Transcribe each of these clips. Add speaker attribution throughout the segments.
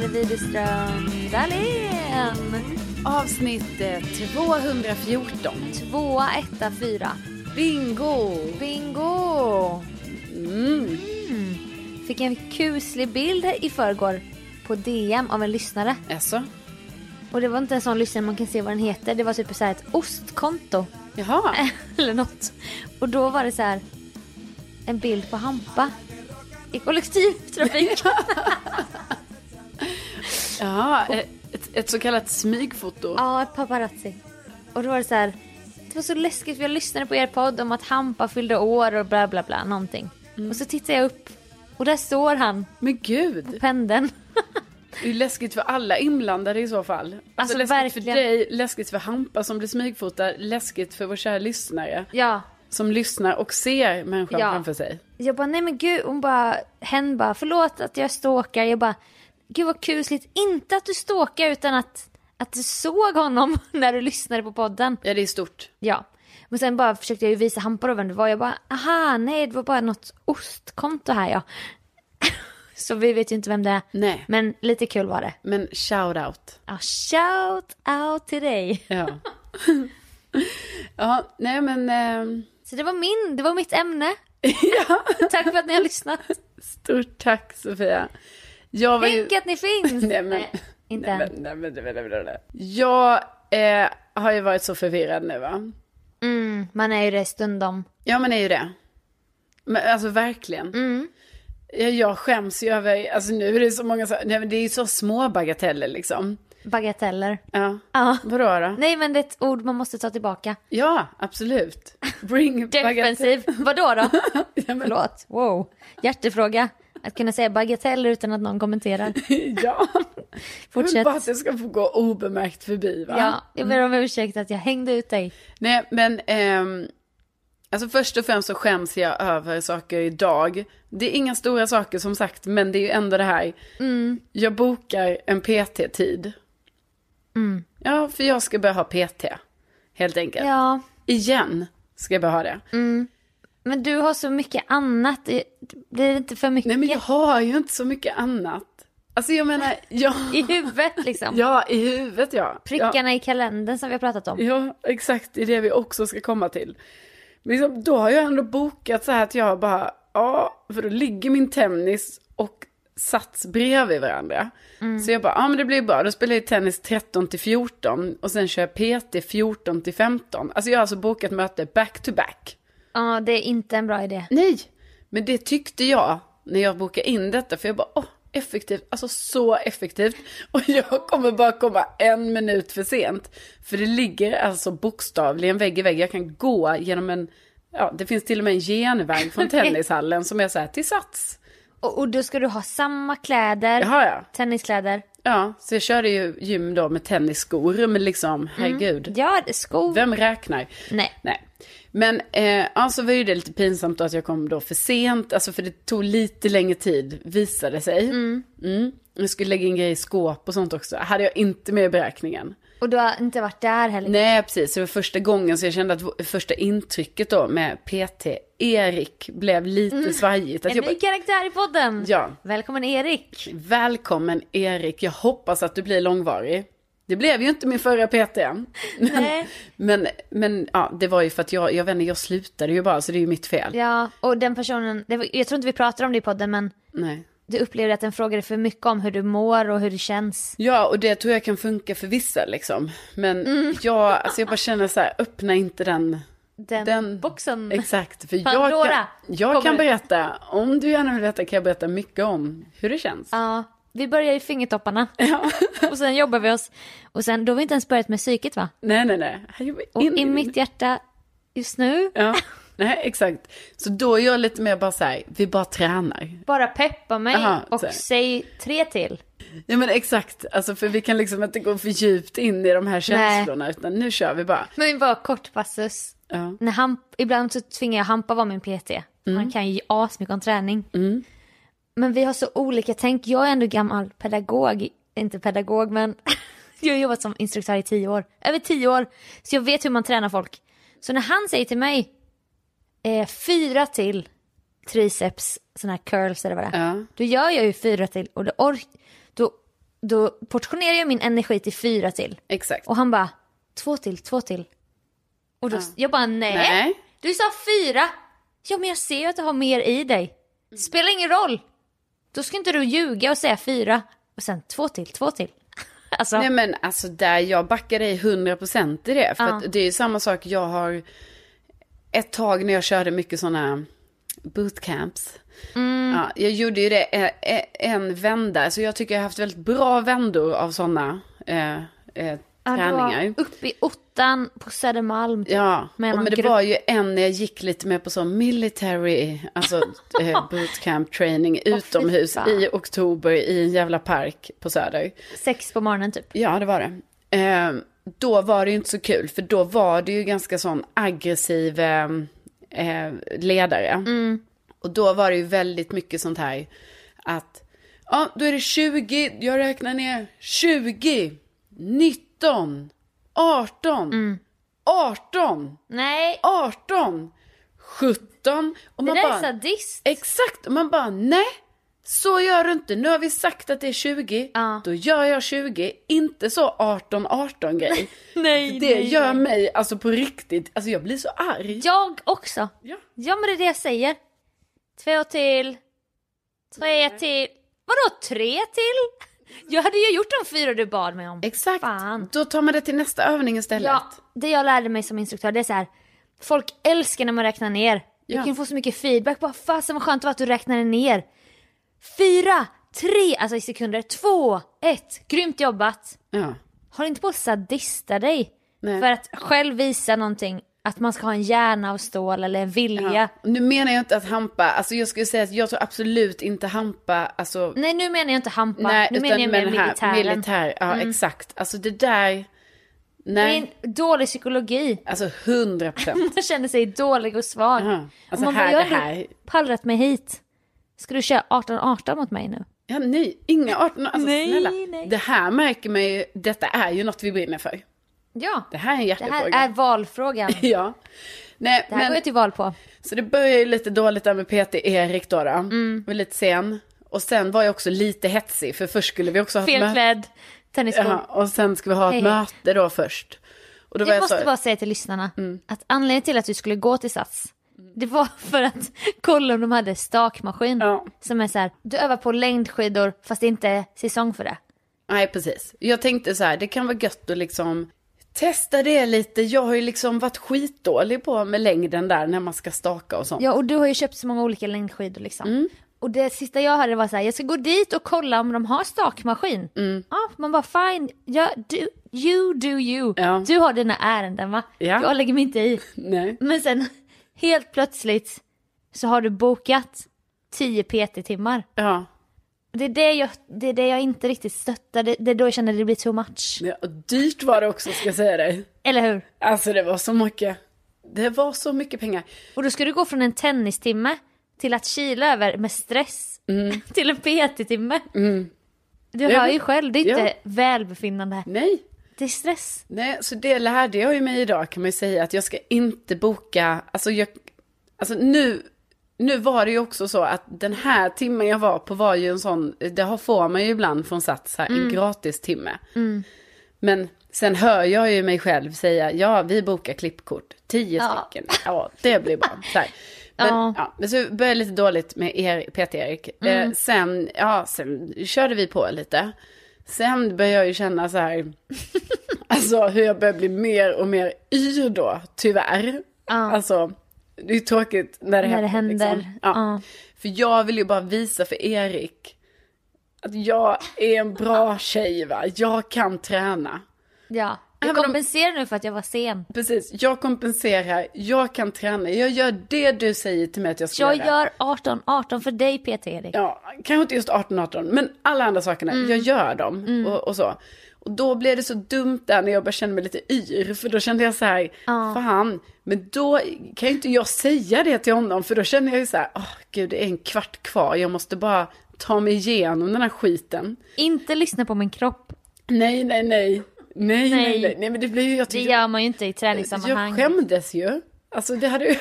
Speaker 1: här är Widerström Dahlén.
Speaker 2: Avsnitt eh, 214.
Speaker 1: Tvåa, etta, fyra.
Speaker 2: Bingo!
Speaker 1: Bingo!
Speaker 2: Mm.
Speaker 1: Fick en kuslig bild i förrgår på DM av en lyssnare.
Speaker 2: Alltså?
Speaker 1: Och det var inte en sån lyssnare man kan se vad den heter. Det var typ så här ett ostkonto.
Speaker 2: Jaha.
Speaker 1: Eller något. Och då var det så här en bild på Hampa i kollektivtrafik.
Speaker 2: Ja, ett, ett så kallat smygfoto.
Speaker 1: ja, ett paparazzi. Och då var det så här. Det var så läskigt för jag lyssnade på er podd om att Hampa fyllde år och bla bla bla någonting. Och så tittar jag upp och där står han
Speaker 2: Men gud,
Speaker 1: på pendeln.
Speaker 2: det är läskigt för alla inblandade i så fall. Alltså,
Speaker 1: Alltså,
Speaker 2: läskigt
Speaker 1: verkligen.
Speaker 2: för dig, läskigt för Hampa som blir smygfotad, läskigt för vår kära lyssnare.
Speaker 1: ja.
Speaker 2: Som lyssnar och ser människan
Speaker 1: Ja.
Speaker 2: framför sig.
Speaker 1: Jag bara, nej men gud, hon bara, hen bara, förlåt att jag stalkar. Jag bara, gud vad kusligt. Inte att du stalkar utan att, att du såg honom när du lyssnade på podden.
Speaker 2: Ja, det är stort.
Speaker 1: Ja. Men sen bara försökte jag ju visa Hampa då vem det var. Jag bara, aha, nej det var bara något ostkonto här ja. Så vi vet ju inte vem det är.
Speaker 2: Nej,
Speaker 1: Men lite kul var det.
Speaker 2: men shout out.
Speaker 1: Ja, shout out till dig.
Speaker 2: Ja. ja, nej men... ehm,
Speaker 1: Så det var min, det var mitt ämne.
Speaker 2: ja.
Speaker 1: Tack för att ni har lyssnat.
Speaker 2: Stort tack Sofia. Jag ju...
Speaker 1: Tänk att ni finns.
Speaker 2: Nej, men-
Speaker 1: inte
Speaker 2: Nej, men, nej, men, nej, men, nej, nej. Jag eh, har ju varit så förvirrad nu va.
Speaker 1: Mm, man är ju det stundom.
Speaker 2: Ja men är ju det. Men alltså verkligen.
Speaker 1: Mm.
Speaker 2: Ja, jag skäms ju över, alltså nu är det så många så, nej men det är ju så små bagateller liksom.
Speaker 1: Bagateller.
Speaker 2: Ja.
Speaker 1: Ja.
Speaker 2: Vadå då?
Speaker 1: Nej men det är ett ord man måste ta tillbaka.
Speaker 2: Ja, absolut. Bring.
Speaker 1: Defensiv. Vadå då?
Speaker 2: Ja, men,
Speaker 1: Förlåt. Wow. Hjärtefråga. Att kunna säga bagateller utan att någon kommenterar.
Speaker 2: ja. Jag
Speaker 1: Fortsätt.
Speaker 2: bara att jag ska få gå obemärkt förbi va.
Speaker 1: Ja, jag ber om ursäkt att jag hängde ut dig.
Speaker 2: Nej, men ehm, alltså först och främst så skäms jag över saker idag. Det är inga stora saker som sagt, men det är ju ändå det här. Jag bokar en PT-tid. Ja, för jag ska börja ha PT, helt enkelt.
Speaker 1: Ja,
Speaker 2: Igen ska jag börja ha det.
Speaker 1: Men du har så mycket annat. Blir det inte för mycket
Speaker 2: Nej, men jag har ju inte så mycket annat. Alltså jag menar, ja,
Speaker 1: i huvudet liksom?
Speaker 2: ja i huvudet ja.
Speaker 1: Prickarna i kalendern som vi har pratat om.
Speaker 2: Ja, exakt. Det är det vi också ska komma till. Men liksom, då har jag ändå bokat så här att jag bara, ja, för då ligger min tennis och sats bredvid varandra. Så jag bara, ja men det blir bra. Då spelar jag tennis 13 till 14 och sen kör jag PT 14 till 15. Alltså jag har alltså bokat möte back to back.
Speaker 1: Ja, det är inte en bra idé.
Speaker 2: Nej, men det tyckte jag när jag bokade in detta. För jag bara, åh, effektivt. Alltså så effektivt. Och jag kommer bara komma en minut för sent. För det ligger alltså bokstavligen vägg i vägg. Jag kan gå genom en, ja det finns till och med en genväg från tennishallen som är så här till sats.
Speaker 1: Och, och då ska du ha samma kläder,
Speaker 2: Jaha ja.
Speaker 1: tenniskläder.
Speaker 2: Ja, så jag körde ju gym då med tennisskor. Men liksom, herregud.
Speaker 1: Ja, skor.
Speaker 2: Vem räknar?
Speaker 1: Nej.
Speaker 2: Nej. Men eh, alltså var ju det lite pinsamt då att jag kom då för sent. Alltså för det tog lite längre tid, visade sig. Mm. Jag skulle lägga in grejer i skåp och sånt också. Hade jag inte med i beräkningen.
Speaker 1: Och du har inte varit där heller.
Speaker 2: Nej, precis. Det var första gången så jag kände att första intrycket då med PT Erik blev lite svajigt. Att
Speaker 1: En
Speaker 2: jag
Speaker 1: ny karaktär i podden.
Speaker 2: ja,
Speaker 1: Välkommen Erik.
Speaker 2: välkommen Erik. Jag hoppas att du blir långvarig. Det blev ju inte min förra PT.
Speaker 1: Nej.
Speaker 2: Men, men ja, det var ju för att jag, jag vet inte, jag slutade ju bara så det är ju mitt fel.
Speaker 1: Ja, och den personen, var, jag tror inte vi pratar om det i podden men
Speaker 2: Nej.
Speaker 1: du upplevde att den frågade för mycket om hur du mår och hur det känns.
Speaker 2: Ja, och det tror jag kan funka för vissa liksom. Men
Speaker 1: Mm.
Speaker 2: jag, alltså jag bara känner så här, öppna inte den.
Speaker 1: Den,
Speaker 2: Den-
Speaker 1: boxen.
Speaker 2: Exakt, för jag
Speaker 1: Pandora
Speaker 2: kan, jag kan berätta, om du gärna vill veta kan jag berätta mycket om hur det känns.
Speaker 1: Ja, vi börjar i fingertopparna.
Speaker 2: Ja.
Speaker 1: och sen jobbar vi oss. Och sen, då har vi inte ens börjat med psyket va?
Speaker 2: Nej, nej, nej.
Speaker 1: Och
Speaker 2: in-
Speaker 1: i mitt hjärta just nu,
Speaker 2: Ja, nej, exakt. Så då är jag lite mer bara så här, vi bara tränar.
Speaker 1: bara peppa mig
Speaker 2: Aha,
Speaker 1: och säg tre till.
Speaker 2: Ja men exakt, alltså för vi kan liksom inte gå för djupt in i de här känslorna utan nu kör vi bara.
Speaker 1: Men bara kort passus.
Speaker 2: Ja.
Speaker 1: När Hamp, ibland så tvingar jag Hampa vara min PT. Han kan ju asmycket om träning.
Speaker 2: Mm.
Speaker 1: Men vi har så olika tänk. Jag är ändå gammal pedagog. Inte pedagog men jag har jobbat som instruktör i tio år. Över tio år. Så jag vet hur man tränar folk. Så när han säger till mig eh, fyra till triceps, sådana här curls eller vad det är.
Speaker 2: Ja.
Speaker 1: Då gör jag ju fyra till och då, ork- då då portionerar jag min energi till fyra till.
Speaker 2: Exakt.
Speaker 1: Och han bara, två till, två till. Och då, jag bara, nej.
Speaker 2: Nej.
Speaker 1: Du sa fyra. Ja men jag ser ju att du har mer i dig. Spelar ingen roll. Då ska inte du ljuga och säga fyra. Och sen två till, två till. Alltså,
Speaker 2: Nej men alltså där, jag backar dig 100% i det. För
Speaker 1: Ja.
Speaker 2: det är ju samma sak, jag har ett tag när jag körde mycket sådana bootcamps.
Speaker 1: Mm.
Speaker 2: Ja, jag gjorde ju det eh, eh, en vända, så jag tycker jag har haft väldigt bra vändor av sådana eh, eh,
Speaker 1: ja,
Speaker 2: träningar.
Speaker 1: uppe i ottan på Södermalm.
Speaker 2: Ja,
Speaker 1: Med
Speaker 2: och men det
Speaker 1: grupp.
Speaker 2: var ju en när jag gick lite mer på sån military, alltså eh, bootcamp training utomhus i oktober i en jävla park på Söder.
Speaker 1: Sex på morgonen typ.
Speaker 2: Ja, det var det. Eh, då var det ju inte så kul, för då var det ju ganska sån aggressiv eh, eh, ledare. Och då var det ju väldigt mycket sånt här att, ja, då är det 20, jag räknar ner 20, 19, 18, 18,
Speaker 1: Nej,
Speaker 2: 18, 17. Och
Speaker 1: det
Speaker 2: man
Speaker 1: där
Speaker 2: bara,
Speaker 1: är sadist.
Speaker 2: Exakt, och man bara nej, så gör du inte. Nu har vi sagt att det är 20,
Speaker 1: Ja.
Speaker 2: då gör jag 20. Inte så 18-18 grej.
Speaker 1: Nej,
Speaker 2: det
Speaker 1: nej,
Speaker 2: gör
Speaker 1: nej.
Speaker 2: mig, alltså på riktigt, alltså jag blir så arg.
Speaker 1: Jag också.
Speaker 2: Ja.
Speaker 1: Ja men det är det jag säger. Två till. Tre till. Vadå tre till? Jag hade ju gjort de fyra du bad mig om.
Speaker 2: Exakt,
Speaker 1: Fan.
Speaker 2: då tar man det till nästa övning istället.
Speaker 1: Ja, det jag lärde mig som instruktör det är så här. Folk älskar när man räknar ner. Du
Speaker 2: Ja.
Speaker 1: kan få så mycket feedback. Bara fasen vad skönt det var att du räknade ner. Fyra, tre, alltså i sekunder. Två, ett. Grymt jobbat.
Speaker 2: Ja.
Speaker 1: Håll inte på att sadista dig.
Speaker 2: Nej.
Speaker 1: För att själv visa någonting. Att man ska ha en hjärna av stål eller en vilja.
Speaker 2: Ja. Nu menar jag inte att hampa, alltså jag skulle säga att jag tror absolut inte hampa, alltså
Speaker 1: Nej nu menar jag inte hampa.
Speaker 2: Nej,
Speaker 1: nu menar jag
Speaker 2: med
Speaker 1: mer
Speaker 2: här
Speaker 1: militären. Mm.
Speaker 2: militär, ja exakt. Alltså det där,
Speaker 1: Det är
Speaker 2: nej,
Speaker 1: en dålig psykologi.
Speaker 2: alltså hundra procent.
Speaker 1: Man känner sig dålig och svag.
Speaker 2: Aha. Alltså
Speaker 1: Och man bara,
Speaker 2: här,
Speaker 1: jag
Speaker 2: det
Speaker 1: har pallrat mig hit. Ska du köra 18-18 mot mig nu?
Speaker 2: ja nej, inga 18 alltså
Speaker 1: Nej,
Speaker 2: snälla.
Speaker 1: nej.
Speaker 2: Det här märker man ju, detta är ju något vi brinner för.
Speaker 1: Ja,
Speaker 2: Det här är en
Speaker 1: det
Speaker 2: hjärtefråga.
Speaker 1: här är valfrågan.
Speaker 2: Ja. Nej,
Speaker 1: Det här går
Speaker 2: men,
Speaker 1: jag till val på.
Speaker 2: så det började ju lite dåligt där med PT Erik då. då.
Speaker 1: Mm.
Speaker 2: Var lite sen. Och sen var jag också lite hetsig, för först skulle vi också ha ett möte.
Speaker 1: Tennisskor.
Speaker 2: Ja, och sen ska vi ha ett
Speaker 1: Hej,
Speaker 2: möte då först. Och då
Speaker 1: Jag måste
Speaker 2: så,
Speaker 1: bara säga till lyssnarna
Speaker 2: Mm.
Speaker 1: att anledningen till att vi skulle gå till Sats, det var för att kolla om de hade stakmaskin.
Speaker 2: Ja.
Speaker 1: Som är så här, du övar på längdskidor fast det inte är säsong för det.
Speaker 2: Nej, precis. Jag tänkte så här, det kan vara gött att liksom testa det lite. Jag har ju liksom varit skitdålig på med längden där när man ska staka och sånt.
Speaker 1: Ja och du har ju köpt så många olika längdskidor liksom.
Speaker 2: Mm.
Speaker 1: Och det sista jag hörde var så här, jag ska gå dit och kolla om de har stakmaskin.
Speaker 2: Mm.
Speaker 1: Ja, man bara fine, ja, du, you do you.
Speaker 2: Ja.
Speaker 1: Du har dina ärenden va?
Speaker 2: Ja.
Speaker 1: Jag lägger mig inte i.
Speaker 2: Nej.
Speaker 1: Men sen helt plötsligt så har du bokat 10 PT-timmar.
Speaker 2: Ja.
Speaker 1: Det är det, jag, det är det jag inte riktigt stöttar, det, det är då jag känner att det blir too much.
Speaker 2: ja. och Dyrt var det också, ska jag säga dig.
Speaker 1: Eller hur?
Speaker 2: Alltså det var så mycket. Det var så mycket pengar.
Speaker 1: Och då ska du gå från en tennistimme till att kila över med stress till en PT-timme. Du
Speaker 2: Jag
Speaker 1: hör ju själv, det är inte
Speaker 2: Ja.
Speaker 1: välbefinnande.
Speaker 2: Nej.
Speaker 1: Det är stress.
Speaker 2: Nej, så det lärde jag ju mig idag kan man ju säga att jag ska inte boka, alltså jag, alltså nu, nu var det ju också så att den här timmen jag var på var ju en sån, det har får man ju ibland från Sats här, en gratis timme. Men sen hör jag ju mig själv säga, ja vi bokar klippkort, tio
Speaker 1: Ja.
Speaker 2: stycken, ja det blir bra. Så här. Men,
Speaker 1: Ja.
Speaker 2: ja. men så började lite dåligt med er, Peter-Erik. Eh, sen, ja, sen körde vi på lite. Sen började jag ju känna så här, alltså hur jag börjar bli mer och mer yr då, tyvärr.
Speaker 1: Ja.
Speaker 2: Alltså, det är tråkigt när det
Speaker 1: När det
Speaker 2: händer.
Speaker 1: händer.
Speaker 2: Liksom. Ja.
Speaker 1: Ja.
Speaker 2: För jag vill ju bara visa för Erik att jag är en bra tjej va, jag kan träna.
Speaker 1: Ja. Jag kompenserar nu för att jag var sen.
Speaker 2: Precis, jag kompenserar, jag kan träna, jag gör det du säger till mig att jag ska
Speaker 1: Jag
Speaker 2: göra.
Speaker 1: gör 18-18 för dig PT-Erik.
Speaker 2: Ja, kanske inte just 18-18, men alla andra sakerna,
Speaker 1: Mm.
Speaker 2: jag gör dem och, och så. Och då blev det så dumt där när jag började känna mig lite yr, för då kände jag så här,
Speaker 1: Ja.
Speaker 2: fan, men då kan ju inte jag säga det till honom, för då känner jag ju så här, åh gud, det är en kvart kvar, jag måste bara ta mig igenom den här skiten.
Speaker 1: Inte lyssna på min kropp.
Speaker 2: Nej, nej, nej. Nej, nej,
Speaker 1: Nej.
Speaker 2: nej, nej, men det blir jag
Speaker 1: Det
Speaker 2: tyckte,
Speaker 1: gör man ju inte i
Speaker 2: jag
Speaker 1: träningssammanhang.
Speaker 2: skämdes ju. Alltså det hade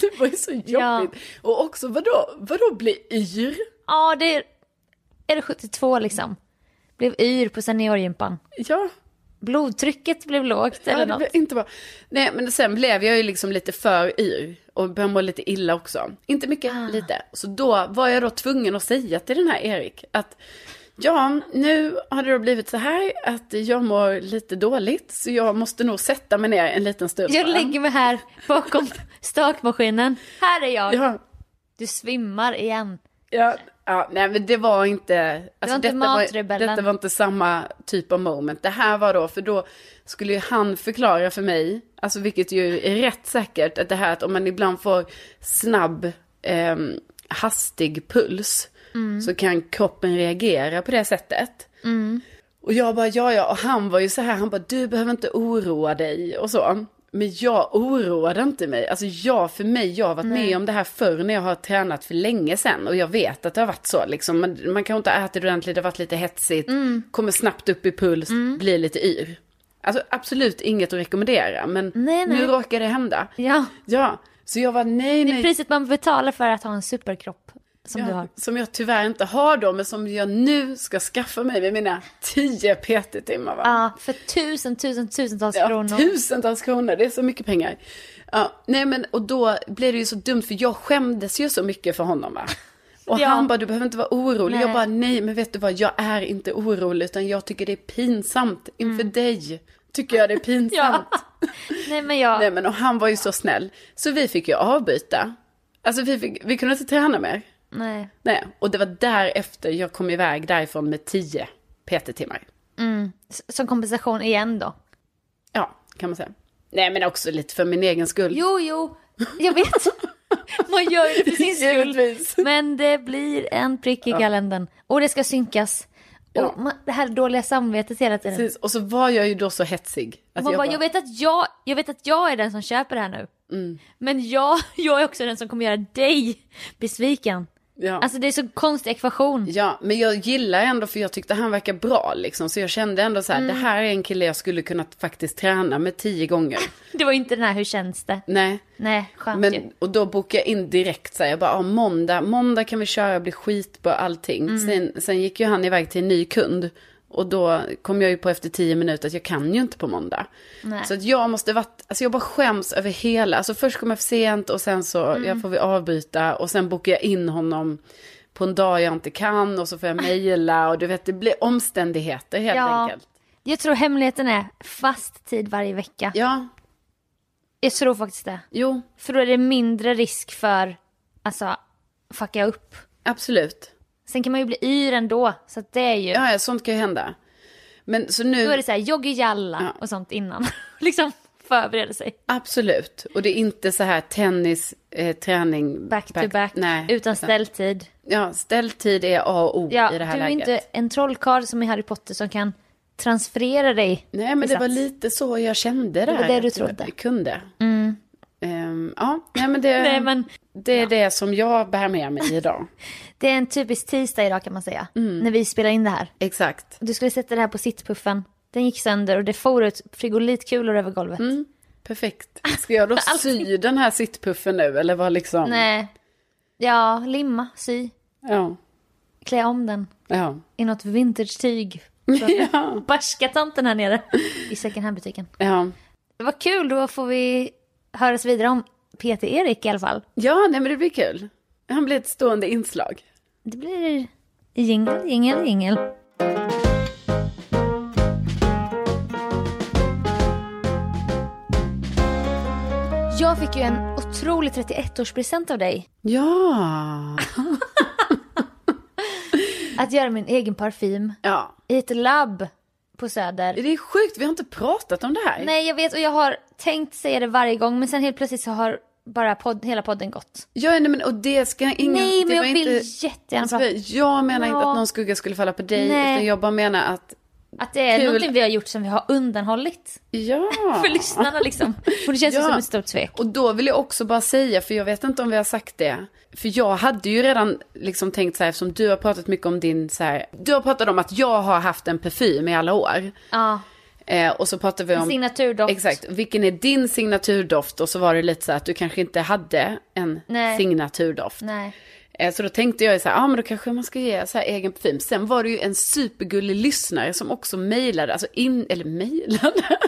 Speaker 2: det var ju så jobbigt.
Speaker 1: Ja.
Speaker 2: Och också vadå, vadå bli yr?
Speaker 1: Ja, det är... Är det 72 liksom? Blev yr på seniorgympan.
Speaker 2: Ja,
Speaker 1: Blodtrycket blev lågt
Speaker 2: ja
Speaker 1: eller något.
Speaker 2: inte bra. Nej, men sen blev jag ju liksom lite för yr och började må lite illa också. Inte mycket,
Speaker 1: Ah.
Speaker 2: lite. Så då var jag då tvungen att säga till den här Erik att ja, nu har det då blivit så här att jag mår lite dåligt så jag måste nog sätta mig ner en liten stund.
Speaker 1: Jag lägger mig här bakom stakmaskinen. Här är jag.
Speaker 2: Ja,
Speaker 1: Du svimmar igen.
Speaker 2: Ja, ja, nej men det var inte, alltså
Speaker 1: inte
Speaker 2: detta, var, detta var inte samma typ av moment. Det här var då, för då skulle ju han förklara för mig, alltså vilket ju är rätt säkert, att det här att om man ibland får snabb, eh, hastig puls, så kan kroppen reagera på det sättet. Och jag bara, ja ja, och han var ju så här, han bara, du behöver inte oroa dig och så. Men jag oroade inte mig. Alltså jag, för mig, jag har varit med om det här förr när jag har tränat för länge sedan. Och jag vet att det har varit så liksom. Man, man kanske inte har ätit ordentligt, det har varit lite hetsigt. Kommer snabbt upp i puls, blir lite yr. Alltså absolut inget att rekommendera, men
Speaker 1: Nej, nej.
Speaker 2: nu råkar det hända.
Speaker 1: Ja,
Speaker 2: Ja, så jag var nej,
Speaker 1: det är
Speaker 2: nej.
Speaker 1: priset man betalar för att ha en superkropp som du
Speaker 2: Ja,
Speaker 1: har.
Speaker 2: som jag tyvärr inte har då, men som jag nu ska skaffa mig med mina 10 PT-timmar.
Speaker 1: Ja, för tusen, tusen, tusentals
Speaker 2: Ja,
Speaker 1: kronor.
Speaker 2: tusentals kronor, det är så mycket pengar. Ja, nej men och då blev det ju så dumt för jag skämdes ju så mycket för honom va. Och
Speaker 1: Ja.
Speaker 2: han bara, du behöver inte vara orolig. Jag
Speaker 1: Nej.
Speaker 2: bara, nej men vet du vad, jag är inte orolig utan jag tycker det är pinsamt inför dig. Tycker jag det är pinsamt.
Speaker 1: Ja. Nej men jag,
Speaker 2: Nej men och han var ju så snäll. Så vi fick ju avbyta. Alltså vi, fick, vi kunde inte träna mer.
Speaker 1: Nej.
Speaker 2: Nej, och det var därefter jag kom iväg därifrån med 10 PT-timmar.
Speaker 1: S- Som kompensation igen då.
Speaker 2: Ja, kan man säga. Nej men också lite för min egen skull.
Speaker 1: Jo, jo, jag vet. Man gör det för sin skull. Men det blir en prick i kalendern. Och det ska synkas.
Speaker 2: Ja.
Speaker 1: Och man, det här dåliga samvetet hela tiden.
Speaker 2: Precis, och så var jag ju då så hetsig. Att
Speaker 1: Man
Speaker 2: jag
Speaker 1: bara,
Speaker 2: bara,
Speaker 1: jag, vet att jag, jag vet att jag är den som köper det här nu.
Speaker 2: Mm.
Speaker 1: Men jag, jag är också den som kommer göra dig besviken.
Speaker 2: Ja.
Speaker 1: Alltså det är så konstig ekvation.
Speaker 2: ja, men jag gillar ändå för jag tyckte han verkar bra liksom. Så jag kände ändå så här,
Speaker 1: Mm.
Speaker 2: det här är en kille jag skulle kunna faktiskt träna med tio gånger.
Speaker 1: Det var inte den här hur känns det?
Speaker 2: Nej,
Speaker 1: Nej, skönt ju.
Speaker 2: men och då bokade jag in direkt så här, jag bara, ah, måndag, måndag kan vi köra, bli skit på allting.
Speaker 1: Mm.
Speaker 2: Sen, sen gick ju han iväg till en ny kund. Och då kom jag ju på efter tio minuter att jag kan ju inte på måndag.
Speaker 1: Nej.
Speaker 2: Så att jag måste varit, alltså jag bara skäms över hela, alltså först kom jag för sent och sen så
Speaker 1: Mm.
Speaker 2: jag får vi avbyta och sen bokar jag in honom på en dag jag inte kan och så får jag mejla och du vet det blir omständigheter helt
Speaker 1: Ja.
Speaker 2: enkelt.
Speaker 1: Jag tror hemligheten är fast tid varje vecka.
Speaker 2: Ja,
Speaker 1: Jag tror faktiskt det.
Speaker 2: jo,
Speaker 1: För då är det mindre risk för, alltså, fucka upp.
Speaker 2: absolut.
Speaker 1: Sen kan man ju bli yr ändå, så att det är ju,
Speaker 2: Ja, ja, sånt kan ju hända. Men så nu,
Speaker 1: då är det så här joggejalla
Speaker 2: Ja.
Speaker 1: och sånt innan. liksom förbereda sig.
Speaker 2: absolut. Och det är inte så här tennis, eh, träning.
Speaker 1: Back, to back,
Speaker 2: Nej.
Speaker 1: utan ställtid.
Speaker 2: Ja, ställtid är A och O
Speaker 1: Ja,
Speaker 2: i det här
Speaker 1: du är
Speaker 2: läget.
Speaker 1: inte en trollkarl som i Harry Potter som kan transferera dig.
Speaker 2: Nej, men det
Speaker 1: i
Speaker 2: var
Speaker 1: sats.
Speaker 2: lite så jag kände det.
Speaker 1: var
Speaker 2: här,
Speaker 1: det du
Speaker 2: att jag
Speaker 1: trodde.
Speaker 2: kunde. Ehm, ja, nej men det,
Speaker 1: Nej, men
Speaker 2: det är det som jag bär med mig idag.
Speaker 1: det är en typisk tisdag idag kan man säga.
Speaker 2: Mm.
Speaker 1: När vi spelar in det här.
Speaker 2: Exakt.
Speaker 1: Du skulle sätta det här på sittpuffen. Den gick sönder och det for ut frigolitkulor över golvet.
Speaker 2: Mm. Perfekt. Ska jag då sy den här sittpuffen nu eller vad liksom?
Speaker 1: Nej. Ja, limma, sy,
Speaker 2: Ja.
Speaker 1: klä om den
Speaker 2: Ja.
Speaker 1: i något vintage-tyg.
Speaker 2: Ja.
Speaker 1: Barskatanten här nere i second hand-butiken.
Speaker 2: Ja.
Speaker 1: Var kul, då får vi höras vidare om Peter Erik i alla fall.
Speaker 2: Ja, nej men det blir kul. Han blir ett stående inslag.
Speaker 1: Det blir jingel, jingel, jingel. Jag fick ju en otrolig 31-årspresent av dig.
Speaker 2: Ja.
Speaker 1: Att göra min egen parfym
Speaker 2: Ja.
Speaker 1: i ett labb på Söder.
Speaker 2: Det är sjukt, vi har inte pratat om det här.
Speaker 1: Nej, jag vet och jag har tänkt säga det varje gång men sen helt plötsligt så har bara podd, hela podden gått.
Speaker 2: Ja, nej men och det ska ingen...
Speaker 1: Nej, men jag vill
Speaker 2: inte,
Speaker 1: jättegärna
Speaker 2: alltså,
Speaker 1: prata.
Speaker 2: Jag menar inte
Speaker 1: Ja.
Speaker 2: att någon skugga skulle falla på dig,
Speaker 1: Nej.
Speaker 2: utan jag bara menar att...
Speaker 1: Att det är
Speaker 2: Kul.
Speaker 1: någonting vi har gjort som vi har undanhållit
Speaker 2: Ja.
Speaker 1: för lyssnarna liksom. Och det känns
Speaker 2: Ja.
Speaker 1: som ett stort svek.
Speaker 2: Och då vill jag också bara säga, för jag vet inte om vi har sagt det. För jag hade ju redan liksom tänkt så här, eftersom du har pratat mycket om din så här, Du har pratat om att jag har haft en parfym i alla år.
Speaker 1: Ja,
Speaker 2: Eh, och så pratade vi om...
Speaker 1: signaturdoft.
Speaker 2: Exakt, vilken är din signaturdoft? Och så var det lite så här att du kanske inte hade en
Speaker 1: Nej.
Speaker 2: signaturdoft.
Speaker 1: Nej.
Speaker 2: Eh, Så då tänkte jag så här, ja ah, men då kanske man ska ge så här egen parfym. Sen var det ju en supergullig lyssnare som också mejlade, alltså in, eller mejlade.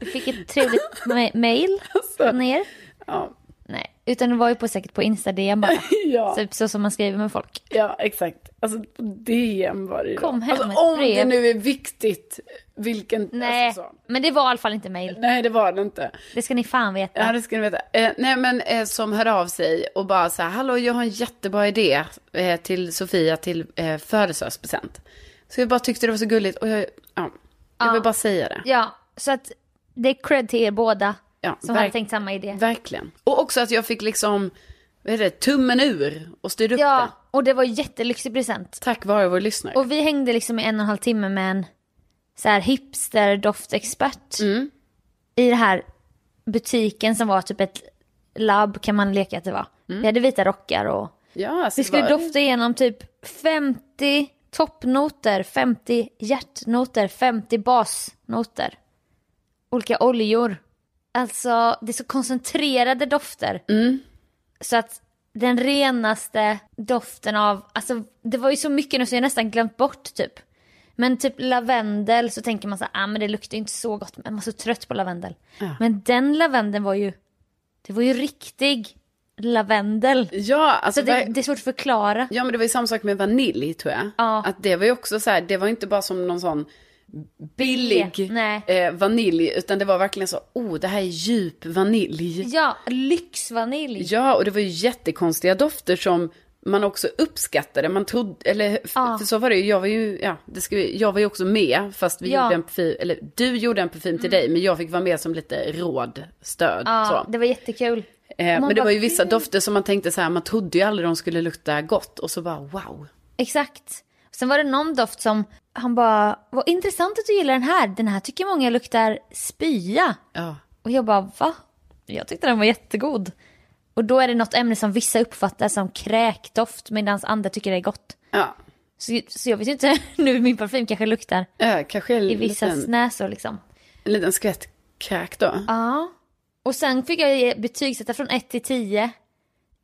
Speaker 1: Du fick ett trevligt ma- mail
Speaker 2: Alltså.
Speaker 1: ner.
Speaker 2: Ja,
Speaker 1: utan det var ju på, säkert på Insta-DM bara.
Speaker 2: ja,
Speaker 1: Typ så som man skriver med folk.
Speaker 2: ja, exakt. Alltså på DM var det ju.
Speaker 1: Kom hem
Speaker 2: alltså, om
Speaker 1: brev.
Speaker 2: det nu är viktigt, vilken...
Speaker 1: Nej,
Speaker 2: Alltså, så.
Speaker 1: men det var i alla fall inte mail.
Speaker 2: Nej, det var det inte.
Speaker 1: Det ska ni fan veta.
Speaker 2: Ja, det ska ni veta. Eh, nej, men eh, som hörde av sig och bara så här, hallå, jag har en jättebra idé eh, till Sofia till eh, födelsedagspresent. Så jag bara tyckte det var så gulligt och jag, ja, jag
Speaker 1: Ja.
Speaker 2: vill bara säga det.
Speaker 1: Ja, så att det är cred till er båda
Speaker 2: Ja,
Speaker 1: som hade tänkt samma idé.
Speaker 2: Verkligen. Och också att jag fick liksom, vad är det, tummen ur och styrde upp det.
Speaker 1: Ja, och det var jättelyxig present.
Speaker 2: Tack vare vår lyssnare.
Speaker 1: Och vi hängde liksom i en och en halv timme med en så här hipster doftexpert
Speaker 2: Mm.
Speaker 1: i det här butiken som var typ ett labb kan man leka att det var.
Speaker 2: Mm.
Speaker 1: Vi hade vita rockar och
Speaker 2: ja,
Speaker 1: vi skulle dofta igenom typ 50 toppnoter, 50 hjärtnoter, 50 basnoter. Olika oljor. Alltså det är så koncentrerade dofter.
Speaker 2: Mm.
Speaker 1: Så att den renaste doften av, alltså det var ju så mycket nu så jag nästan glömt bort typ. Men typ lavendel så tänker man så här, ah, men det luktar ju inte så gott, men man är så trött på lavendel.
Speaker 2: Ja.
Speaker 1: Men den lavendeln var ju, det var ju riktig lavendel.
Speaker 2: Ja, alltså,
Speaker 1: Så det, det är svårt att förklara.
Speaker 2: ja, men det var ju samma sak med vanilj tror jag.
Speaker 1: Ja.
Speaker 2: Att det var ju också så här, det var inte bara som någon sån billig eh, vanilj, utan det var verkligen så, oh, det här är djup vanilj.
Speaker 1: Ja, lyxvanilj.
Speaker 2: Ja, och det var ju jättekonstiga dofter som man också uppskattade. Man trodde, eller
Speaker 1: Ja.
Speaker 2: för så var det ju, jag var ju, ja, det ska vi, jag var ju också med, fast vi
Speaker 1: Ja. Mm.
Speaker 2: gjorde en parfym, eller du gjorde en parfym till dig, men jag fick vara med som lite råd, stöd,
Speaker 1: Ja,
Speaker 2: så.
Speaker 1: det var jättekul.
Speaker 2: Eh, men det
Speaker 1: bara,
Speaker 2: var ju vissa dofter som man tänkte så här, man trodde ju aldrig de skulle lukta gott, och så bara wow.
Speaker 1: Exakt. Sen var det någon doft som han bara, vad intressant att du gillar den här. Den här tycker många luktar spya.
Speaker 2: Ja,
Speaker 1: Och jag bara, va? Jag tyckte den var jättegod. Och då är det något ämne som vissa uppfattar som kräkdoft medan andra tycker det är gott.
Speaker 2: ja.
Speaker 1: Så, så jag vet inte, nu min parfym kanske luktar
Speaker 2: ja kanske
Speaker 1: i
Speaker 2: liten,
Speaker 1: näsor liksom.
Speaker 2: en liten skvätt kräk då.
Speaker 1: Ja. Och sen fick jag betygsätta från 1 till 10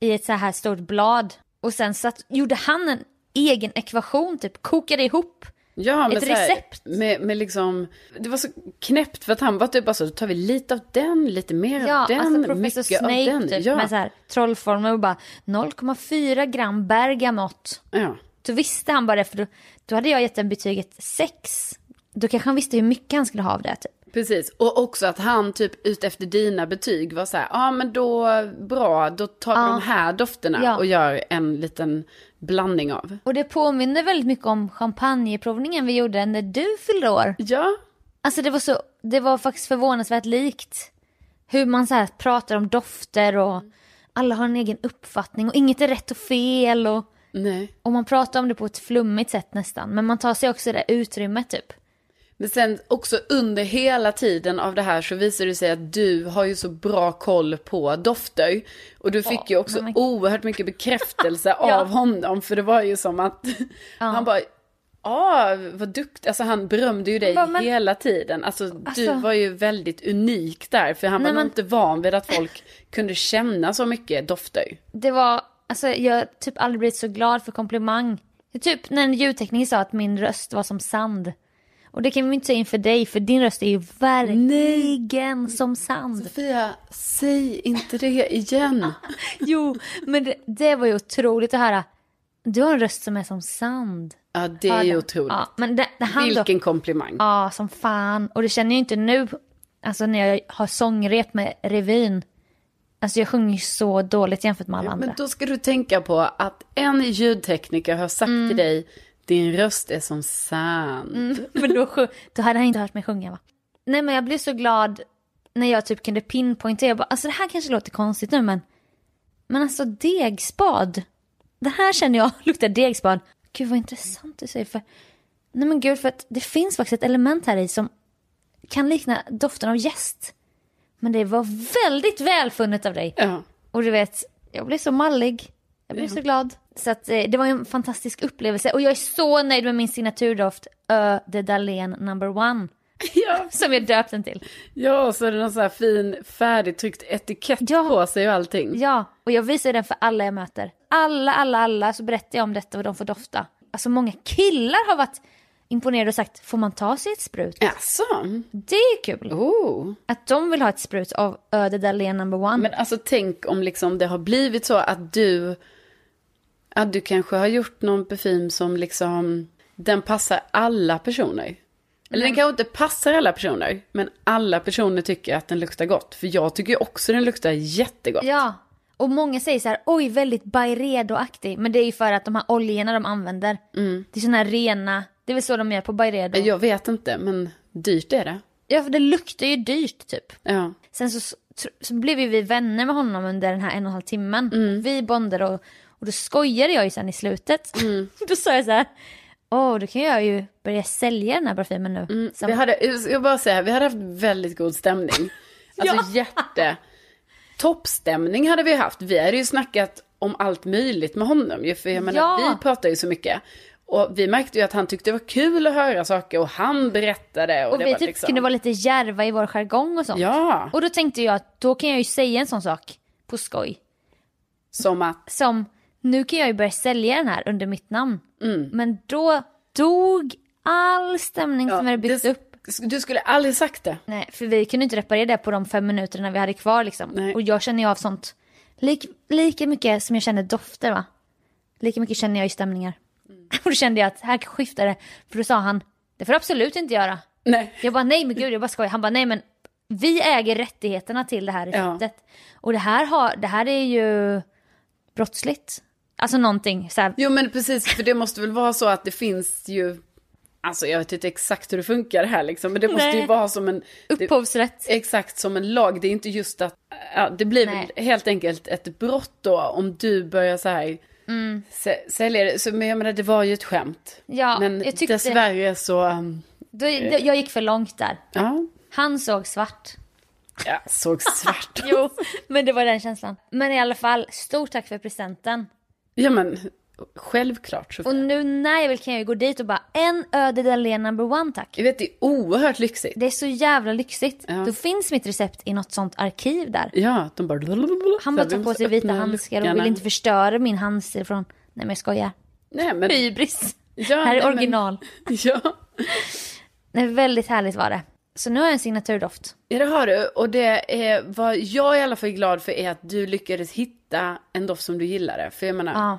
Speaker 1: i ett så här stort blad. Och sen satt, gjorde han en egen ekvation typ, kokade ihop.
Speaker 2: Ja,
Speaker 1: Ett
Speaker 2: så här,
Speaker 1: recept.
Speaker 2: Med, med liksom, det var så knäppt för att han var typ bara så, då tar vi lite av den, lite mer
Speaker 1: Ja,
Speaker 2: av den,
Speaker 1: alltså
Speaker 2: mycket
Speaker 1: Snape
Speaker 2: av den.
Speaker 1: typ
Speaker 2: ja.
Speaker 1: med så här trollformel och bara 0,4 gram bergamott.
Speaker 2: ja.
Speaker 1: Då visste han bara det för då, då hade jag gett en betyget 6. Då kanske han visste hur mycket han skulle ha av det typ.
Speaker 2: Precis, och också att han typ ut efter dina betyg var så här, ja men då bra, då tar vi de här dofterna
Speaker 1: Ja.
Speaker 2: och gör en liten blandning av.
Speaker 1: Och det påminner väldigt mycket om champagneprovningen vi gjorde när du fyllde år.
Speaker 2: Ja,
Speaker 1: Alltså det var så, det var faktiskt förvånansvärt likt. Hur man så här pratar om dofter och alla har en egen uppfattning och inget är rätt och fel och,
Speaker 2: nej.
Speaker 1: och man pratar om det på ett flummigt sätt nästan. Men man tar sig också det utrymmet typ.
Speaker 2: Men sen också under hela tiden av det här så visar det sig att du har ju så bra koll på dofter. Och du fick ju också
Speaker 1: men-
Speaker 2: oerhört mycket bekräftelse
Speaker 1: Ja.
Speaker 2: av honom. För det var ju som att han bara, ja vad duktig, alltså han berömde ju dig
Speaker 1: bara, men-
Speaker 2: hela tiden. Alltså, du
Speaker 1: Alltså-
Speaker 2: var ju väldigt unik där. För han var nog
Speaker 1: men-
Speaker 2: inte van vid att folk kunde känna så mycket dofter.
Speaker 1: Det var, alltså jag har typ aldrig blivit så glad för komplimang. Typ när en ljudtekniker sa att min röst var som sand. Och det kan vi inte säga inför dig för din röst är ju verkligen som sand.
Speaker 2: Sofia, säg inte det igen.
Speaker 1: Jo, men det, det var ju otroligt att höra. Du har en röst som är som sand.
Speaker 2: Ja, det är ju otroligt.
Speaker 1: Ja, men det, det han då,
Speaker 2: Vilken komplimang.
Speaker 1: Ja, som fan. Och det känner jag inte nu, alltså när jag har sångrep med revyn. Alltså jag sjunger ju så dåligt jämfört med alla andra.
Speaker 2: Men då ska du tänka på att en ljudtekniker har sagt
Speaker 1: Mm.
Speaker 2: till dig, din röst är som sand.
Speaker 1: Men då, då hade han inte hört mig sjunga va? Nej men jag blev så glad när jag typ kunde pinpointa. Jag bara, alltså det här kanske låter konstigt nu men. Men alltså degspad. Det här känner jag luktar degspad. Gud vad intressant du säger för. Nej men gud för att det finns faktiskt ett element här i som kan likna doften av jäst. Men det var väldigt välfunnet av dig.
Speaker 2: Ja.
Speaker 1: Och du vet, jag blev så mallig. Jag blev så glad. Så att, eh, det var en fantastisk upplevelse. Och jag är så nöjd med min signaturdoft, Ö de Dahlén number one.
Speaker 2: Ja,
Speaker 1: Som jag döpt den till.
Speaker 2: ja, så är det någon sån här fin färdigtryckt etikett
Speaker 1: Ja.
Speaker 2: på sig och allting.
Speaker 1: Ja, och jag visar den för alla jag möter. Alla, alla, alla så berättar jag om detta och de får dofta. Alltså många killar har varit imponerade och sagt, får man ta sig ett sprut?
Speaker 2: Jaså?
Speaker 1: Det är kul.
Speaker 2: Oh.
Speaker 1: Att de vill ha ett sprut av Öde Dahlén number one.
Speaker 2: Men alltså tänk om liksom det har blivit så att du, att du kanske har gjort någon parfym som liksom, den passar alla personer. Eller den kanske inte passar alla personer, men alla personer tycker att den luktar gott. För jag tycker också den luktar jättegott.
Speaker 1: Ja, och många säger så här, oj väldigt Byredo-aktig. Men det är ju för att de här oljorna de använder, det är såna här rena, det är väl så de gör på Byredo.
Speaker 2: Jag vet inte, men dyrt är det.
Speaker 1: Ja, för det luktar ju dyrt typ.
Speaker 2: Ja.
Speaker 1: Sen så, så, blev ju vi vänner med honom under den här en och en halv timmen. Vi bondade och, och då skojade jag ju sen i slutet. då sa jag så här, åh då kan jag ju börja sälja den här parfymen nu. Som,
Speaker 2: Vi hade, jag bara säga, vi hade haft väldigt god stämning. Alltså jätte... Toppstämning hade vi haft. Vi hade ju snackat om allt möjligt med honom ju, för jag menar,
Speaker 1: Ja.
Speaker 2: vi pratar ju så mycket. Och vi märkte ju att han tyckte det var kul att höra saker och han berättade. Och,
Speaker 1: och
Speaker 2: det
Speaker 1: vi
Speaker 2: var
Speaker 1: typ
Speaker 2: liksom...
Speaker 1: kunde vara lite järva i vår jargong och sånt.
Speaker 2: Ja,
Speaker 1: Och då tänkte jag att då kan jag ju säga en sån sak på skoj.
Speaker 2: som att...
Speaker 1: Som, nu kan jag ju börja sälja den här under mitt namn.
Speaker 2: Mm.
Speaker 1: Men då dog all stämning som vi hade byggt
Speaker 2: det,
Speaker 1: upp.
Speaker 2: Du skulle aldrig sagt det.
Speaker 1: Nej, för vi kunde inte reparera det på de fem minuterna vi hade kvar liksom.
Speaker 2: Nej.
Speaker 1: Och jag känner ju av sånt. Lik, lika mycket som jag känner dofter va. Lika mycket känner jag ju stämningar. Och då kände jag att här skiftar det. För då sa han, det får du absolut inte göra.
Speaker 2: Nej.
Speaker 1: Jag bara nej men gud jag bara skojar. Han bara nej men vi äger rättigheterna till det här
Speaker 2: Ja.
Speaker 1: receptet. Och det här, har, det här är ju brottsligt. Alltså någonting så här.
Speaker 2: Jo men precis, för det måste väl vara så att det finns ju... Alltså jag vet inte exakt hur det funkar här liksom, men det måste ju
Speaker 1: Nej.
Speaker 2: vara som en... det-
Speaker 1: Upphovsrätt.
Speaker 2: Exakt som en lag, det är inte just att, ja, det blir helt enkelt ett brott då om du börjar så här
Speaker 1: Mm.
Speaker 2: sä- sälja det. Så, men jag menar det var ju ett skämt.
Speaker 1: Ja,
Speaker 2: men
Speaker 1: jag tyckte-
Speaker 2: dessvärre så, um,
Speaker 1: Då, då, jag gick för långt där.
Speaker 2: ja,
Speaker 1: Han såg svart.
Speaker 2: jag såg svart.
Speaker 1: Jo, men det var den känslan. Men i alla fall, stort tack för presenten.
Speaker 2: ja men självklart så.
Speaker 1: Och nu när jag vill kan jag ju gå dit och bara en Öde Dahlén number one tack.
Speaker 2: Jag vet det är oerhört lyxigt.
Speaker 1: Det är så jävla lyxigt.
Speaker 2: Ja.
Speaker 1: Då finns mitt recept i något sånt arkiv där.
Speaker 2: Ja, de bara...
Speaker 1: Han bara tar på sig vita handskar och vill inte förstöra min handstil från... Nej men jag skojar.
Speaker 2: Nej men...
Speaker 1: Hybris.
Speaker 2: Ja,
Speaker 1: här
Speaker 2: nej,
Speaker 1: är
Speaker 2: men-
Speaker 1: original.
Speaker 2: Ja.
Speaker 1: Nej, väldigt härligt var det. Så nu har jag en signaturdoft.
Speaker 2: Ja, det har du. Och det är vad jag i alla fall är glad för är att du lyckades hitta en doft som du gillade. För jag menar,
Speaker 1: Ja.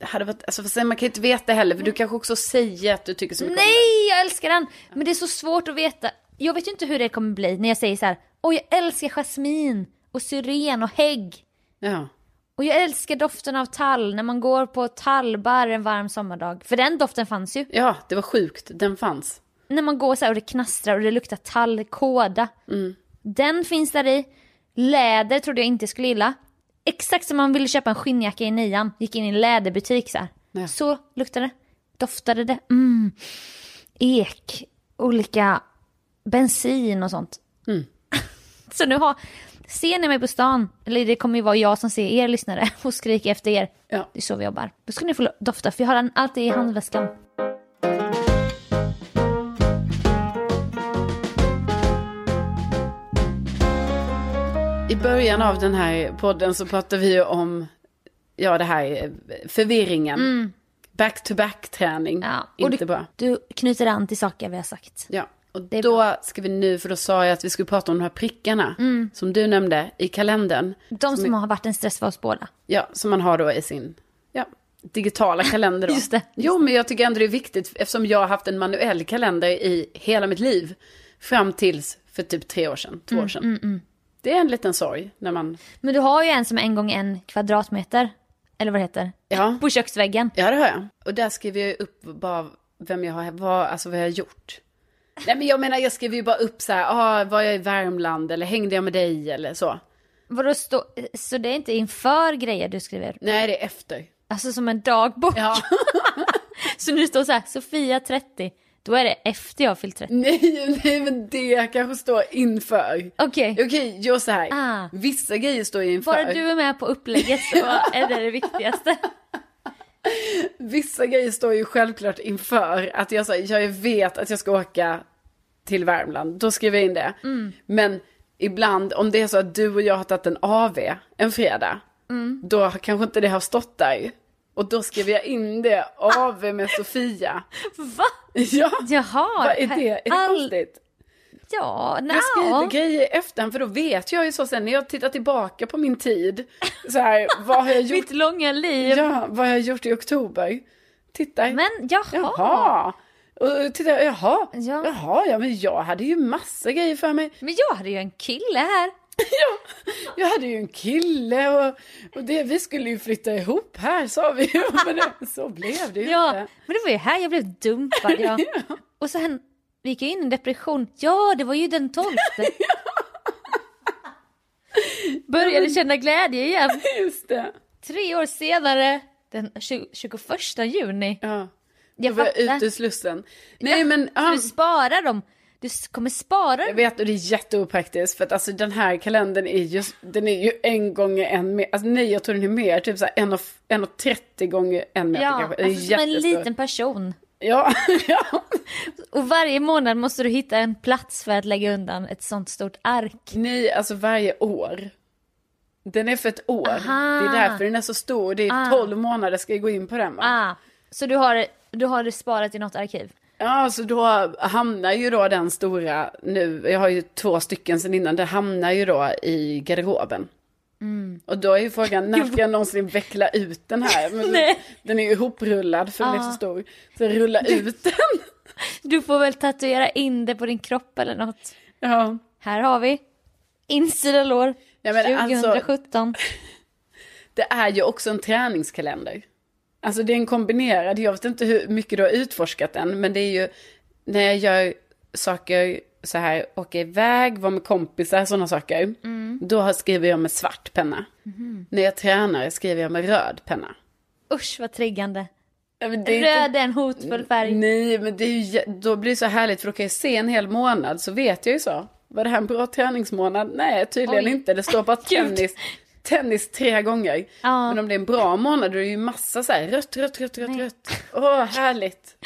Speaker 2: Hade varit, alltså, sen, man kan ju inte veta heller, för du kanske också säger att du tycker så mycket om
Speaker 1: Nej, jag älskar den! Men det är så svårt att veta. Jag vet ju inte hur det kommer bli när jag säger så här. Åh, jag älskar jasmin och syren och hägg.
Speaker 2: Ja.
Speaker 1: Och jag älskar doften av tall när man går på tallbar en varm sommardag. För den doften fanns ju.
Speaker 2: ja, det var sjukt, den fanns.
Speaker 1: När man går så här och det knastrar och det luktar tall, kåda. Den finns där i. Läder trodde jag inte skulle gilla. Exakt som man ville köpa en skinnjacka i nian. Gick in i en läderbutik så här.
Speaker 2: Ja.
Speaker 1: Så luktade det. Doftade det. Mm. Ek. Olika bensin och sånt. så nu har... Ser ni mig på stan, eller det kommer ju vara jag som ser er lyssnare och skriker efter er.
Speaker 2: Ja.
Speaker 1: Det är så vi jobbar. Då ska ni få dofta, för jag har den alltid i handväskan.
Speaker 2: Början av den här podden så pratade vi ju om, ja det här eh, förvirringen. Back-to-back-träning,
Speaker 1: Mm. Ja, och
Speaker 2: inte
Speaker 1: du,
Speaker 2: bra.
Speaker 1: Du knyter an till saker vi har sagt.
Speaker 2: Ja, och då ska vi nu, för då sa jag att vi skulle prata om de här prickarna
Speaker 1: Mm.
Speaker 2: som du nämnde i kalendern.
Speaker 1: De som har varit en stress för oss båda.
Speaker 2: Ja, som man har då i sin ja, digitala kalender då.
Speaker 1: Just det.
Speaker 2: Jo, men jag tycker ändå det är viktigt eftersom jag har haft en manuell kalender i hela mitt liv. Fram tills för typ tre år sedan, två år sedan. Det är en liten sorg när man,
Speaker 1: Men du har ju en som är en gång en kvadratmeter. Eller vad det heter.
Speaker 2: ja,
Speaker 1: På köksväggen.
Speaker 2: ja det har jag. Och där skriver jag upp bara vem jag har, vad, alltså vad jag har gjort. Nej men jag menar jag skriver ju bara upp så här, ah, var jag i Värmland eller hängde jag med dig eller så.
Speaker 1: Vadå stå, så det är inte inför grejer du skriver?
Speaker 2: Nej det är efter.
Speaker 1: Alltså som en dagbok.
Speaker 2: Ja.
Speaker 1: Så nu står så här, Sofia 30. Då är det efter jag har fyllt 30.
Speaker 2: nej, nej men det kanske står inför.
Speaker 1: Okej.
Speaker 2: Okej, gör så här.
Speaker 1: Ah.
Speaker 2: Vissa grejer står inför.
Speaker 1: Bara du är med på upplägget så är det det viktigaste.
Speaker 2: Vissa grejer står ju självklart inför. Att jag, så här, jag vet att jag ska åka till Värmland, då skriver jag in det.
Speaker 1: Mm.
Speaker 2: Men ibland, om det är så att du och jag har tagit en AV en fredag,
Speaker 1: Mm.
Speaker 2: då kanske inte det har stått där. Och då skriver jag in det, AV med Sofia.
Speaker 1: Va?
Speaker 2: Ja,
Speaker 1: Jaha.
Speaker 2: vad är det? Är det
Speaker 1: All-
Speaker 2: konstigt?
Speaker 1: Ja, nej.
Speaker 2: Jag skriver grejer i efterhand, för då vet jag ju så sen när jag tittar tillbaka på min tid. Så här, vad har jag gjort?
Speaker 1: Mitt långa liv.
Speaker 2: Ja, vad har jag gjort i oktober? Titta.
Speaker 1: Men jaha.
Speaker 2: Jaha. Och titta, jaha.
Speaker 1: Ja.
Speaker 2: Jaha, ja men jag hade ju massa grejer för mig.
Speaker 1: Men jag hade ju en kille här.
Speaker 2: Jag hade ju en kille och, och det, vi skulle ju flytta ihop här sa vi ju. Men det, så blev det ju
Speaker 1: Ja,
Speaker 2: inte.
Speaker 1: men det var ju här jag blev dumpad. Ja. Och sen vi gick jag in i en depression. Ja, det var ju den tolfte. Började känna glädje igen.
Speaker 2: Just det.
Speaker 1: Tre år senare, den 20, 21 juni.
Speaker 2: Ja.
Speaker 1: Jag
Speaker 2: var ute i Slussen. Nej men, ja,
Speaker 1: du sparar dem. Du kommer spara
Speaker 2: jag vet och det är jätteopraktiskt för att alltså den här kalendern är just, den är ju en gånger en meter, alltså nej jag tror den är mer, typ såhär 1,30 gånger en meter
Speaker 1: Ja,
Speaker 2: kanske. Är
Speaker 1: alltså som en liten person.
Speaker 2: Ja, ja.
Speaker 1: Och varje månad måste du hitta en plats för att lägga undan ett sånt stort ark.
Speaker 2: Nej, alltså varje år. Den är för ett år.
Speaker 1: Aha.
Speaker 2: Det är därför den är så stor. Det är
Speaker 1: Ah.
Speaker 2: 12 månader ska jag gå in på den va?
Speaker 1: Ah, så du har, du har det sparat i något arkiv?
Speaker 2: Ja, så då hamnar ju då den stora nu, jag har ju två stycken sen innan, det hamnar ju då i garderoben.
Speaker 1: Mm.
Speaker 2: Och då är ju frågan, när ska jag någonsin veckla ut den här? Men
Speaker 1: Nej.
Speaker 2: Den är ju ihoprullad för den är så stor. Så rulla ut den.
Speaker 1: Du får väl tatuera in det på din kropp eller något.
Speaker 2: Ja.
Speaker 1: Här har vi. Insida lår.
Speaker 2: Ja, men alltså-
Speaker 1: 2017.
Speaker 2: Det är ju också en träningskalender. Alltså det är en kombinerad, jag vet inte hur mycket du har utforskat den, men det är ju när jag gör saker så här, åka iväg, vara med kompisar, sådana saker. Då har- skriver jag med svart penna. När jag tränar skriver jag med röd penna.
Speaker 1: Usch vad triggande.
Speaker 2: Ja, är inte-
Speaker 1: Röd är en hotfull färg.
Speaker 2: Nej, men det är ju, då blir det så härligt för då kan jag se en hel månad så vet jag ju så. Var det här en bra träningsmånad? Nej, tydligen
Speaker 1: Oj.
Speaker 2: inte. Det står bara tennis, tennis tre gånger.
Speaker 1: Ja.
Speaker 2: Men om det är en bra månad då är det ju massa så här rött, rött, rött, rött, rött. Åh, härligt.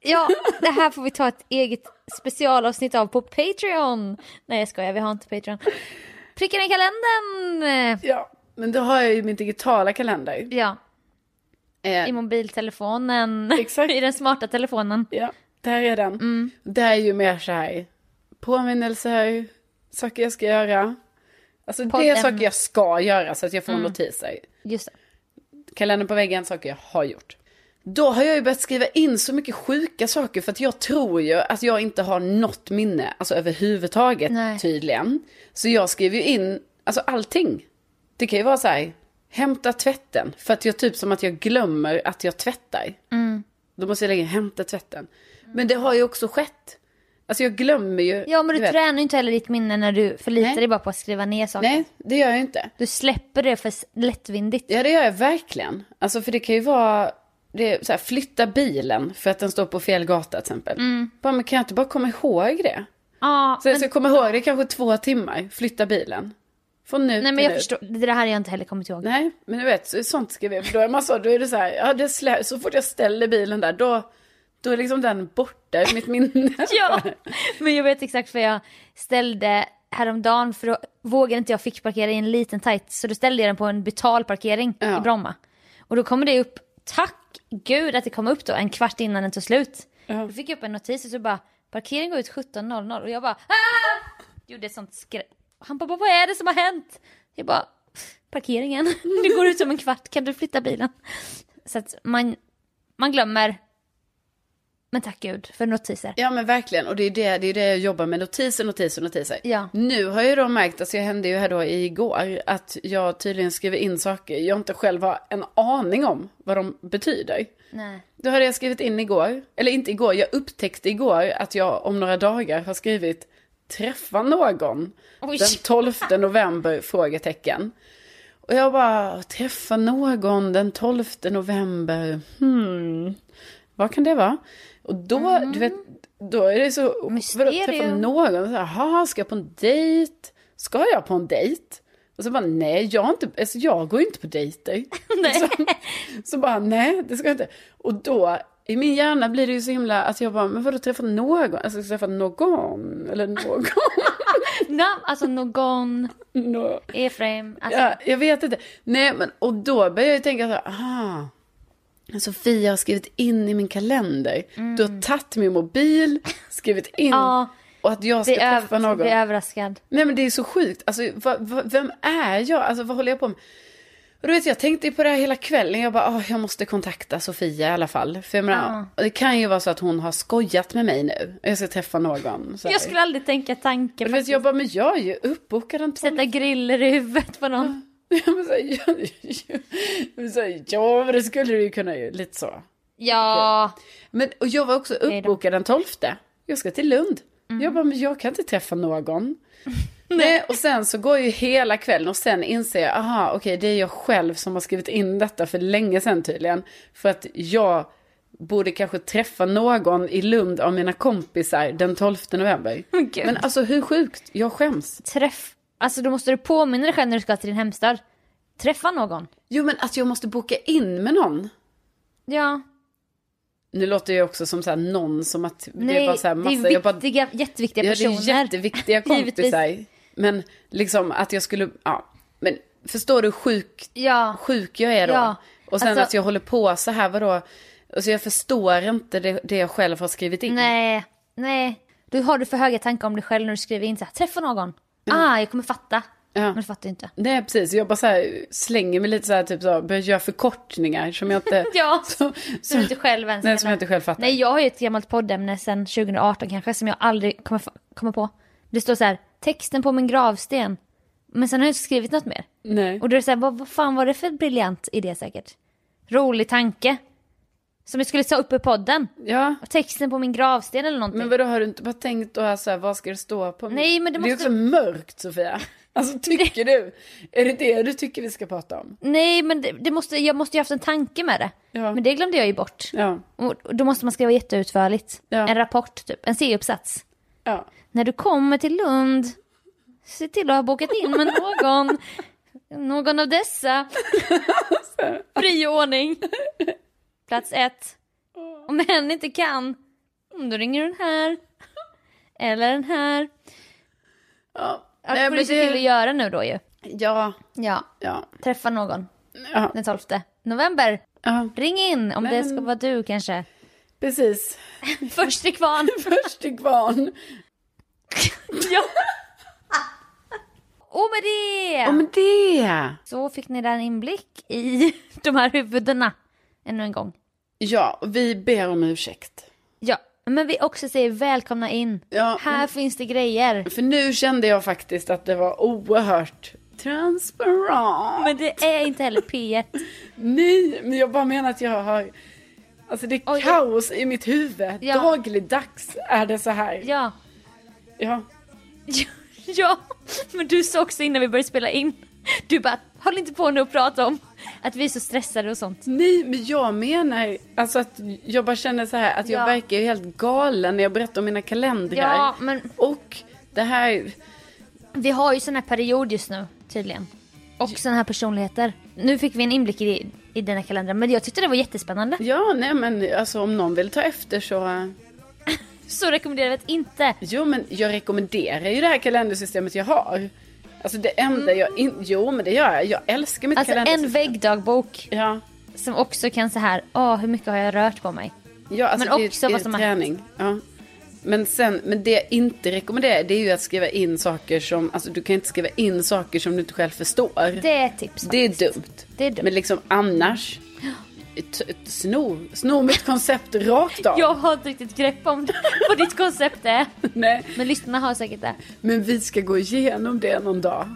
Speaker 1: Ja, det här får vi ta ett eget specialavsnitt av på Patreon. Nej jag skojar, vi har inte Patreon. Pricken i kalendern!
Speaker 2: Ja, men då har jag ju min digitala kalender.
Speaker 1: Ja,
Speaker 2: Eh,
Speaker 1: i mobiltelefonen.
Speaker 2: Exakt.
Speaker 1: I den smarta telefonen.
Speaker 2: ja, där är den.
Speaker 1: Mm.
Speaker 2: Det är ju mer så här påminnelser, saker jag ska göra. Alltså det är saker jag ska göra så att jag får
Speaker 1: Mm.
Speaker 2: notiser.
Speaker 1: Just det.
Speaker 2: kalendern på väggen, saker jag har gjort. Då har jag ju börjat skriva in så mycket sjuka saker för att jag tror ju att jag inte har något minne, alltså överhuvudtaget
Speaker 1: Nej.
Speaker 2: tydligen. Så jag skriver ju in, alltså allting. Det kan ju vara så här, hämta tvätten, för att jag typ som att jag glömmer att jag tvättar.
Speaker 1: Mm.
Speaker 2: Då måste jag lägga hämta tvätten. Men det har ju också skett. Alltså jag glömmer ju.
Speaker 1: Ja men du
Speaker 2: vet.
Speaker 1: tränar ju inte heller ditt minne när du förlitar
Speaker 2: Nej.
Speaker 1: dig bara på att skriva ner saker.
Speaker 2: Nej, det gör jag inte.
Speaker 1: Du släpper det för lättvindigt.
Speaker 2: Ja, det gör jag verkligen. Alltså, för det kan ju vara, det så här, flytta bilen för att den står på fel gata till exempel. Bara, men kan jag inte bara komma ihåg det?
Speaker 1: Ja,
Speaker 2: Så jag
Speaker 1: men,
Speaker 2: ska komma ihåg det kanske två timmar, flytta bilen. Från nu
Speaker 1: nej men jag
Speaker 2: nu.
Speaker 1: förstår, det där hade jag inte heller kommit ihåg.
Speaker 2: Nej, men du vet, så- sånt ska vi, då är man så, då är det så här, ja det slä, så fort jag ställer bilen där, då, då är liksom den borta i mitt minne.
Speaker 1: Ja, men jag vet exakt för jag ställde häromdagen för då vågade inte jag fick parkera i en liten tight så då ställde jag den på en betalparkering
Speaker 2: Ja.
Speaker 1: i Bromma. Och då kommer det upp, tack gud att det kom upp då en kvart innan den tog slut.
Speaker 2: Ja.
Speaker 1: Då fick jag upp en notis och så bara parkering går ut 17.00 och jag bara ah! Gjorde ett sånt skrä... Han bara vad är det som har hänt? Jag bara parkeringen, det går ut om en kvart, kan du flytta bilen? Så att man, man glömmer. Men tack gud för notiser.
Speaker 2: Ja men verkligen, och det är det, det är det jag jobbar med, notiser, notiser, notiser.
Speaker 1: Ja.
Speaker 2: Nu har jag då märkt, alltså jag hände ju här då igår, att jag tydligen skriver in saker jag inte själv har en aning om vad de betyder.
Speaker 1: Nej.
Speaker 2: Då hade jag skrivit in igår, eller inte igår, jag upptäckte igår att jag om några dagar har skrivit träffa någon.
Speaker 1: Oj.
Speaker 2: Den 12 november? Frågetecken. Och jag bara, träffa någon den 12 november, hmm, vad kan det vara? Och då, du vet, då är det så, vadå, träffa
Speaker 1: Mm. Mysterium.
Speaker 2: någon? Så här, Jaha, ska jag på en dejt? Ska jag på en dejt? Och så bara, nej, jag, inte, alltså, jag går inte på dejter.
Speaker 1: Nej.
Speaker 2: Så, så bara, nej, det ska jag inte. Och då i min hjärna blir det ju så himla, att jag bara, men vadå träffa någon? Alltså träffa någon? Eller någon?
Speaker 1: Namn, alltså någon,
Speaker 2: Nå-
Speaker 1: Efraim. Alltså,
Speaker 2: Ja, jag vet inte. Nej, men och då börjar jag ju tänka så här, aha. Sofia har skrivit in i min kalender. Du har tagit min mobil, skrivit in.
Speaker 1: Ja,
Speaker 2: och att jag ska träffa någon.
Speaker 1: bli överraskad.
Speaker 2: Nej men det är så sjukt. Alltså, va, va, vem är jag? Alltså vad håller jag på med? Och du vet, jag tänkte på det här hela kvällen. Jag bara, "Åh, jag måste kontakta Sofia i alla fall. För jag menar, det kan ju vara så att hon har skojat med mig nu. Jag ska träffa någon.
Speaker 1: Jag skulle aldrig tänka tanken.
Speaker 2: jag bara, men jag är ju uppbokad 12
Speaker 1: Sätta griller i huvudet på någon.
Speaker 2: Men här, ja, men här, ja, men det skulle du ju kunna ju, lite så.
Speaker 1: Ja,
Speaker 2: Men, och jag var också.
Speaker 1: Mm.
Speaker 2: uppbokad den 12. Jag ska till Lund. Jag bara, men jag kan inte träffa någon. Nej, och sen så går ju hela kvällen och sen inser jag, aha, okej, det är jag själv som har skrivit in detta för länge sedan tydligen. För att jag borde kanske träffa någon i Lund av mina kompisar den 12 november.
Speaker 1: Men gud.
Speaker 2: Men alltså hur sjukt, jag skäms.
Speaker 1: träff. Alltså då måste du påminna dig själv när du ska till din hemstad. Träffa någon.
Speaker 2: Jo, men att jag måste boka in med någon.
Speaker 1: Ja.
Speaker 2: Nu låter jag också som så här någon som att det
Speaker 1: Nej,
Speaker 2: är bara så här massa,
Speaker 1: det är
Speaker 2: jag bara
Speaker 1: viktiga, jätteviktiga
Speaker 2: Ja, det
Speaker 1: personer.
Speaker 2: är jätteviktiga kompisar. men liksom att jag skulle, ja. Men förstår du hur sjuk,
Speaker 1: Ja.
Speaker 2: sjuk jag är då?
Speaker 1: Ja,
Speaker 2: Och sen
Speaker 1: alltså-
Speaker 2: att jag håller på så här, vadå? Alltså jag förstår inte det, det jag själv har skrivit in.
Speaker 1: Nej, nej. Då har du för höga tankar om dig själv när du skriver in så här, träffa någon. Ah, jag kommer fatta.
Speaker 2: Ja.
Speaker 1: Men du fattar inte.
Speaker 2: Nej, precis. Jag bara så här, slänger mig lite så här, typ så, börjar göra förkortningar som jag inte...
Speaker 1: Ja,
Speaker 2: så,
Speaker 1: Så du inte själv ens
Speaker 2: Nej, som jag inte själv fattar.
Speaker 1: Nej, jag har ju ett gammalt poddämne sedan 2018 kanske som jag aldrig kommer, kommer på. Det står så här, texten på min gravsten. Men sen har jag inte skrivit något mer.
Speaker 2: Nej.
Speaker 1: Och då är det så här, vad, vad fan var det för briljant idé säkert? Rolig tanke. Som jag skulle ta upp i podden.
Speaker 2: Ja.
Speaker 1: Texten på min gravsten eller någonting.
Speaker 2: Men vadå, har du inte bara tänkt då så här, vad ska det stå på?
Speaker 1: Nej, men det
Speaker 2: Det är
Speaker 1: måste-
Speaker 2: också mörkt, Sofia. Alltså, tycker du? Är det det du tycker vi ska prata om?
Speaker 1: Nej, men det, det måste, jag måste ju haft en tanke med det.
Speaker 2: Ja.
Speaker 1: Men det glömde jag ju bort.
Speaker 2: Ja.
Speaker 1: Och och då måste man skriva jätteutförligt.
Speaker 2: Ja.
Speaker 1: En rapport typ, en C-uppsats.
Speaker 2: Ja.
Speaker 1: När du kommer till Lund, se till att ha bokat in med någon. någon av dessa. Fri ordning. Plats ett. Om hen inte kan, mm, då ringer du den här. Eller den här.
Speaker 2: Ja.
Speaker 1: Det får du
Speaker 2: men
Speaker 1: se till att göra nu då ju.
Speaker 2: Ja.
Speaker 1: Ja,
Speaker 2: Ja.
Speaker 1: träffa någon
Speaker 2: Ja.
Speaker 1: den 12 november.
Speaker 2: ja.
Speaker 1: Ring in om
Speaker 2: Nej,
Speaker 1: det ska
Speaker 2: men-
Speaker 1: vara du kanske.
Speaker 2: Precis.
Speaker 1: Först till kvarn.
Speaker 2: Först till kvarn.
Speaker 1: ja. Och med det!
Speaker 2: Och med det.
Speaker 1: Så fick ni en inblick i de här huvudena. Ännu en gång.
Speaker 2: Ja, vi ber om ursäkt.
Speaker 1: Ja, men vi också säger välkomna in.
Speaker 2: Ja,
Speaker 1: Här finns det grejer.
Speaker 2: För nu kände jag faktiskt att det var oerhört transparent.
Speaker 1: Men det är inte heller P1.
Speaker 2: Nej, men jag bara menar att jag har... Alltså det är
Speaker 1: Oj.
Speaker 2: kaos i mitt huvud.
Speaker 1: Ja.
Speaker 2: Dagligdags är det så här.
Speaker 1: Ja.
Speaker 2: Ja.
Speaker 1: Ja, men du sa också innan vi började spela in. Du bara, håll inte på nu och prata om att vi är så stressade och sånt.
Speaker 2: Nej, men jag menar alltså att jag bara känner så här att jag
Speaker 1: Ja.
Speaker 2: verkar ju helt galen när jag berättar om mina kalendrar.
Speaker 1: Ja, men
Speaker 2: Och det här...
Speaker 1: vi har ju sån här period just nu tydligen. Och såna här personligheter. Nu fick vi en inblick i, i dina kalendrar, men jag tyckte det var jättespännande.
Speaker 2: Ja, nej men alltså om någon vill ta efter så...
Speaker 1: Så rekommenderar vi att inte.
Speaker 2: Jo, men jag rekommenderar ju det här kalendersystemet jag har. Alltså det enda jag in... Jo, men det gör jag. Jag älskar mitt
Speaker 1: Alltså en
Speaker 2: kalendersystem.
Speaker 1: väggdagbok
Speaker 2: Ja.
Speaker 1: som också kan så här, åh hur mycket har jag rört på mig?
Speaker 2: Ja, alltså
Speaker 1: Men
Speaker 2: det,
Speaker 1: också
Speaker 2: det
Speaker 1: vad som har
Speaker 2: träning. Ja. Men, sen, men det jag inte rekommenderar det är ju att skriva in saker som, alltså du kan inte skriva in saker som du inte själv förstår.
Speaker 1: Det är ett tips.
Speaker 2: Det är dumt.
Speaker 1: Det är dumt.
Speaker 2: Men liksom annars, sno, sno mitt koncept rakt av.
Speaker 1: Jag har inte riktigt grepp om vad ditt koncept är.
Speaker 2: Nej,
Speaker 1: Men lyssnarna har säkert det.
Speaker 2: men vi ska gå igenom det någon dag.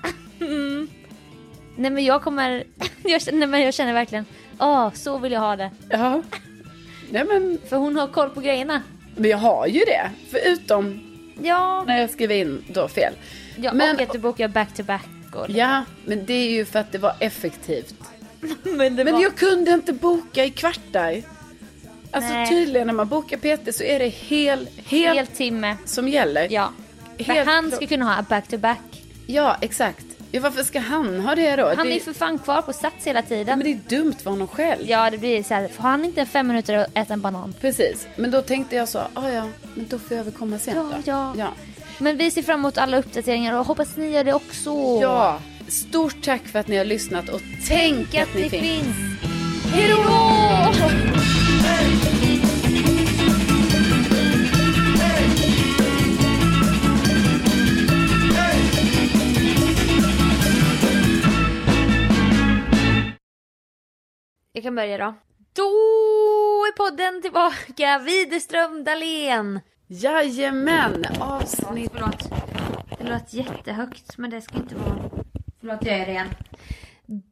Speaker 1: Nej men jag kommer, jag nej, men jag känner verkligen, åh så vill jag ha det.
Speaker 2: Ja. Nej men,
Speaker 1: För hon har koll på grejerna.
Speaker 2: men jag har ju det. Förutom
Speaker 1: Ja,
Speaker 2: när jag skriver in då fel.
Speaker 1: ja
Speaker 2: Men-
Speaker 1: och att du bokar back to back. Och,
Speaker 2: Ja, men det är ju för att det var effektivt.
Speaker 1: men
Speaker 2: Men
Speaker 1: var,
Speaker 2: jag kunde inte boka i kvartar. Alltså
Speaker 1: Nej.
Speaker 2: tydligen när man bokar PT så är det hel, hel,
Speaker 1: hel timme.
Speaker 2: som gäller.
Speaker 1: Ja. För
Speaker 2: Helt
Speaker 1: han ska kunna ha back to back.
Speaker 2: Ja, exakt. Ja, varför ska han ha det då?
Speaker 1: Han
Speaker 2: det...
Speaker 1: är för fan kvar på Sats hela tiden.
Speaker 2: Men det är dumt för honom själv.
Speaker 1: Ja, det blir så här. Får han inte fem minuter att äta en banan?
Speaker 2: Precis. Men då tänkte jag så, ah, ja, men då får jag väl komma sent
Speaker 1: Ja,
Speaker 2: då.
Speaker 1: ja.
Speaker 2: ja.
Speaker 1: Men vi ser fram emot alla uppdateringar och hoppas ni gör det också.
Speaker 2: Ja, stort tack för att ni har lyssnat och tänk att ni finns.
Speaker 1: finns. Hej då! Jag kan börja då. Då är podden tillbaka. Widerström Dahlén.
Speaker 2: Jajamän, avsnitt...
Speaker 1: Förlåt. Det låter jättehögt men det ska inte vara... Förlåt, jag gör det igen.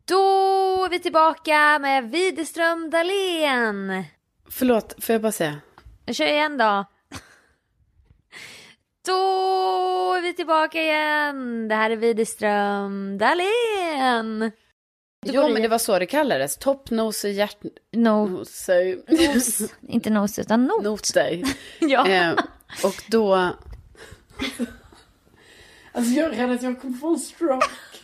Speaker 1: Då är vi tillbaka med Widerström Dahlén.
Speaker 2: Förlåt, får jag bara säga?
Speaker 1: Jag kör igen då. Då är vi tillbaka igen. Det här är Widerström Dahlén.
Speaker 2: Jo, men det var så det kallades. Toppnoser, hjärtnoser,
Speaker 1: No, nos. inte nos utan no.
Speaker 2: noter.
Speaker 1: Ja.
Speaker 2: eh, och då... Alltså jag är rädd att jag kommer få en stroke.